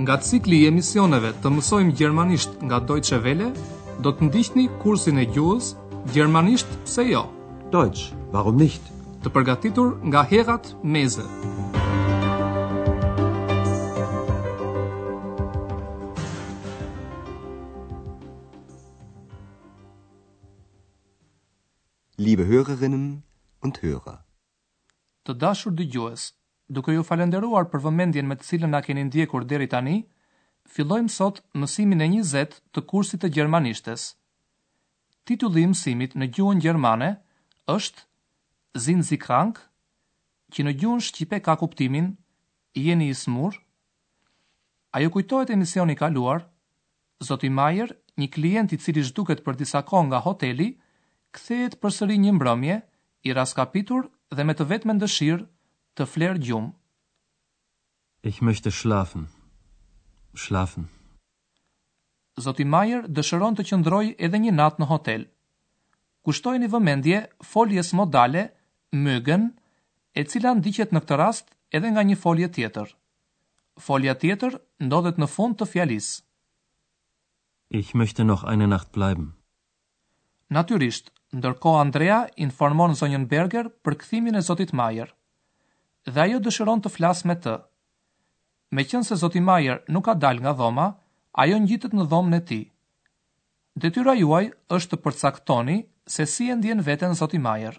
Nga cikli i emisioneve të mësojmë gjermanisht nga Deutsche Welle, do të ndiqni kursin e gjuhës Gjermanisht pse jo? Deutsch, warum nicht? Të përgatitur nga Herrad Meese. Liebe Hörerinnen und Hörer. Të dashur dëgjues, duke ju falënderuar për vëmendjen me të cilën na keni ndjekur deri tani, fillojmë sot mësimin e njëzet të kursit të gjermanishtes. Titulli i mësimit në gjuhën gjermane është Sind Sie krank? që në gjuhën shqipe ka kuptimin Jeni i smur? A ju kujtohet emisioni i kaluar, Zoti Mayer, një klient i cili zhduket për disa kohë nga hoteli, kthehet përsëri një mbrëmje, i rraskapitur dhe me të vetmen dëshirë, të flerë gjumë. Ich möchte schlafen. Schlafen. Zoti Mayer dëshiron të qëndrojë edhe një natë në hotel. Kushtojini vëmendje foljes modale mögen, e cila ndiqet në këtë rast edhe nga një folje tjetër, Folja tjetër ndodhet në fund të fjalisë. Ich möchte noch eine Nacht bleiben. Natyrisht, ndërkohë Andrea informon zonjën Berger për kthimin e zotit Mayer. Dhe ajo dëshiron të flasë me të. Meqenëse zoti Mayer nuk ka dalë nga dhoma, ajo ngjitet në dhomën e tij. Detyra juaj është të përcaktoni se si e ndjen veten zoti Mayer.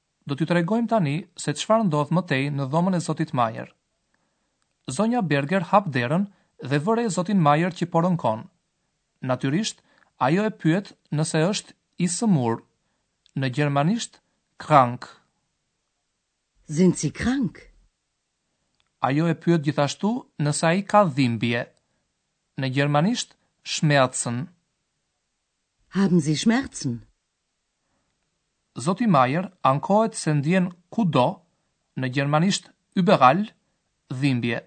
Do t'ju tregojmë tani se çfarë ndodh më tej në dhomën e zotit Mayer. Zonja Berger hap derën dhe vë re zotin Mayer që po rënkon. Natyrisht, ajo e pyet nëse është i sëmurë, në gjermanisht krank. Sind Sie krank? Ajo e pyet gjithashtu nëse ai ka dhimbje, në gjermanisht Schmerzen. Haben Sie Schmerzen? Zoti Mayer ankohet se ndjen kudo, në gjermanisht überall, dhimbje.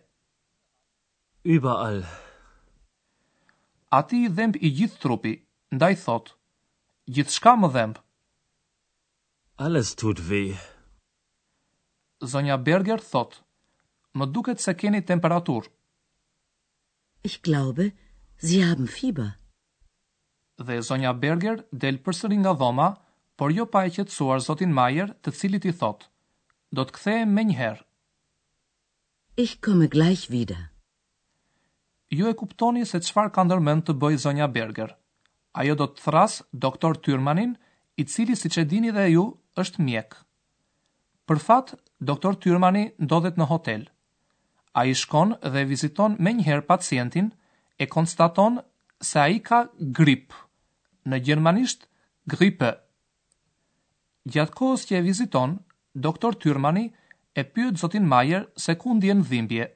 Überall. Atij i dhemb i gjithë trupi, ndaj thotë, Gjithçka më dhemb. Alles tut weh. Zonja Berger thotë, Më duket se keni temperaturë. Ich glaube, Sie haben Fieber. Dhe zonja Berger del përsëri nga dhoma, por jo pa e qetësuar zotin Mayer, të cilit i thotë, Do të kthehem menjëherë. Ich komme gleich wieder. Ju e kuptoni se çfarë ka ndërmend të bëjë zonja Berger. Ajo do të thërrasë doktor Tyrmanin, i cili siç e dini dhe ju, është mjek. Për fat, doktor Tyrmani ndodhet në hotel, Ai shkon dhe e viziton menjëherë pacientin e konstaton se ai ka grip, në gjermanisht Grippe. Gjatë kohës që e viziton, doktor Tyrmani e pyet zotin Mayer se ku ndjen dhimbje.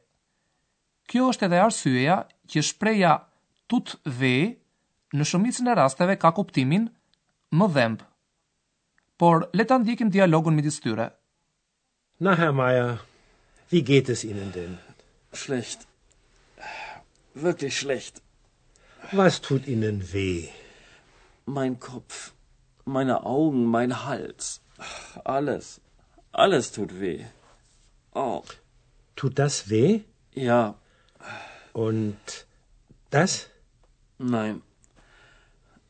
Kjo është edhe arsyeja që shprehja tut weh në shumicën e rasteve ka kuptimin Më dhemb. Por le ta ndjekim dialogun midis tyre. Na Herr Majer, wie geht es Ihnen denn? Schlecht. Wirklich schlecht. Was tut Ihnen weh? Mein Kopf. meine Augen, mein Hals. Alles. Alles tut weh. Oh. Tut das weh? Ja. Und das? Nein.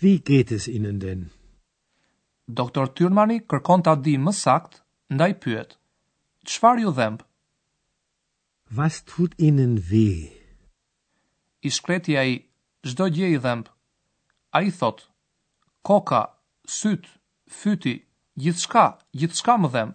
Wie geht es Ihnen denn? Doktor Tyrmani kërkon ta dijë më saktë, ndaj pyet, Çfarë ju dhemb? Was tut Ihnen weh? I shkreti ai, Çdo gjë i dhemb. Ai thotë, Koka, sytë, fyti, gjithçka, gjithçka më dhemb.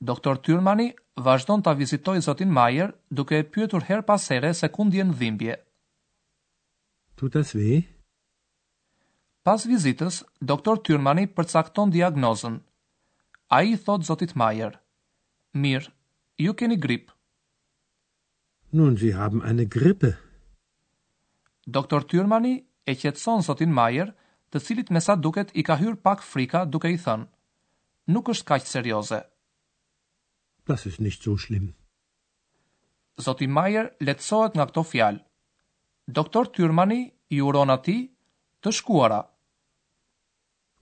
Doktor Tyrmani vazhdon ta vizitojë zotin Mayer duke e pyetur herë pas here se ku ndjen dhimbje. Tut das weh? Pas vizitës, doctor Tyrmani përcakton diagnozën. Ai i thotë zotit Mayer, Mirë, ju keni grip. Nun Sie haben eine Grippe. Doktor Tyrmani e qetëson zotin Mayer, të cilit me sa duket i ka hyrë pak frika duke i thënë, Nuk është kaq serioze. Das ist nicht so schlimm. Zoti Mayer lehtësohet nga këto fjalë. Doktor Tyrmani i uron atij, Të shkuara.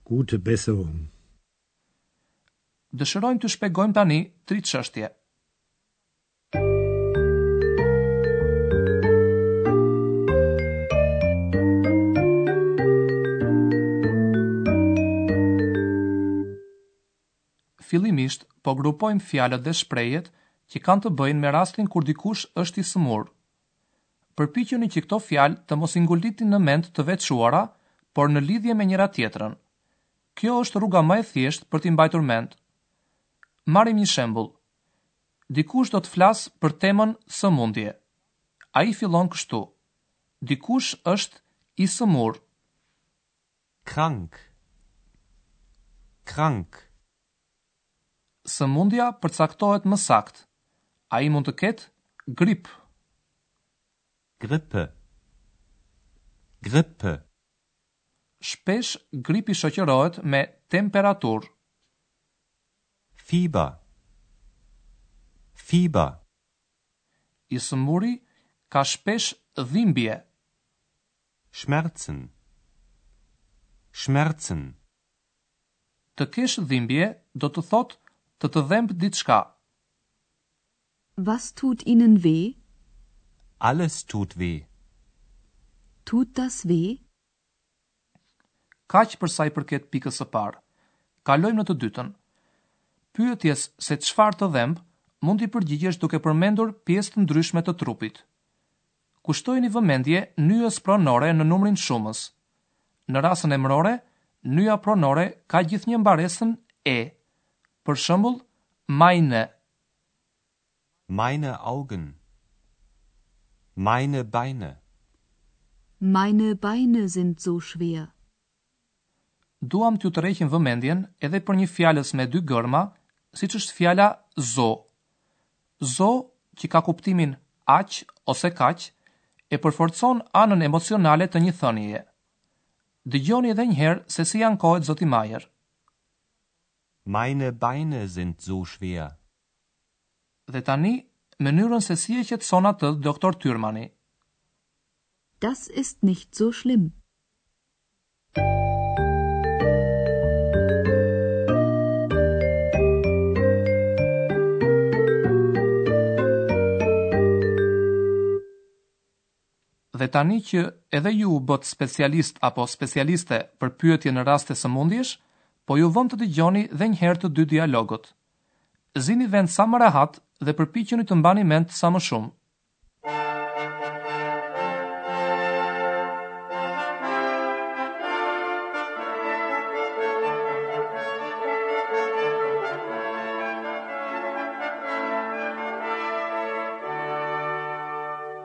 Gute Besserung. Dëshirojmë t'ju shpjegojmë tani tri çështje. Fillimisht po grupojmë fjalët dhe shprehjet që kanë të bëjnë me rastin kur dikush është i sëmurë. Përpiquni që këto fjalë të mos i ngulitni në mend të veçuara, por në lidhje me njëra-tjetrën. Kjo është rruga më e thjeshtë për t'i mbajtur mend. Marrim një shembull. Dikush do të flasë për temën sëmundje. Ai fillon kështu, Dikush është i sëmurë. Krank. Krank. Sëmundja përcaktohet më saktë, Ai mund të ketë grip. Grippe. Grippe. Shpesh gripi shoqërohet me temperaturë. Fieber. Fieber. I sëmuri ka shpesh dhimbje. Schmerzen Schmerzen. Të kesh dhimbje do të thotë të të dhemb diçka. Was tut Ihnen weh? Alles tut weh. Tut das weh? Kaq për sa i përket pikës së parë. Kalojmë në të dytën. Pyetjes se çfarë të dhemb, mund t'i përgjigjesh duke përmendur pjesë të ndryshme të trupit. Kushtojini vëmendje nyjës pronore në numrin shumës. Në rasën emërore, nyja pronore ka gjithnjë mbaresën e. Për shembull, Meine. Meine Augen. Meine Beine. Meine Beine sind so schwer. Duam t'ju tërheqim vëmendjen edhe për një fjalëz me dy gërma, siç është fjala so. So që ka kuptimin aq ose kaq, e përforcon anën emocionale të një thënieje. Dëgjoni edhe një herë se si ankohet zoti Mayer. Meine Beine sind so schwer. Dhe tani, mënyrën se si e qetëson atë doktor Tyrmani. Das ist nicht so schlimm. Dhe tani që edhe ju u bëtë specialist apo specialiste për pyetje në raste sëmundjesh, po ju vëmë të dëgjoni dhe njëherë të dy dialogët. Zini vend sa më rehat dhe përpiquni të mbani mend sa më shumë.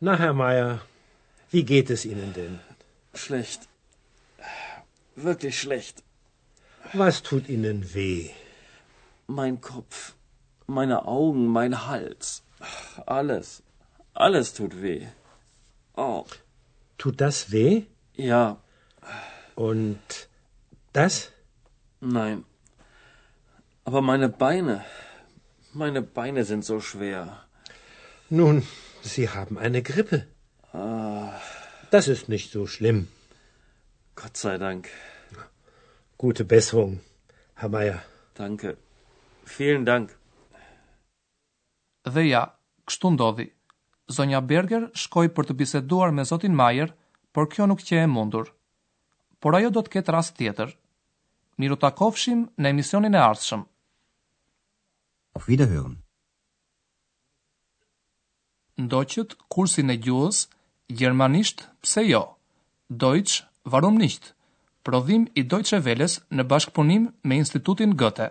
Na Herr Majer, wie geht es Ihnen denn? Schlecht. Wirklich schlecht. Was tut Ihnen weh? Mein Kopf, meine Augen, mein Hals. Alles. Alles tut weh. Oh. Tut das weh? Ja. Und das? Nein. Aber meine Beine. Meine Beine sind so schwer. Nun, Sie haben eine Grippe. Ah. Das ist nicht so schlimm. Gott sei Dank. Gute Besserung, Herr Meier. Danke. Vielen Dank. Dhe ja, kështu ndodhi. Zonja Berger shkoi për të biseduar me zotin Mayer, por kjo nuk qe e mundur. Por ajo do të ketë rast tjetër. Mirupjekshim në emisionin e ardhshëm! Auf Wiederhören! Ndoqët kursin e gjuhës gjermanisht pse jo, Deutsch warum nicht, prodhim i Deutsche Welles në bashkëpunim me Institutin Goethe.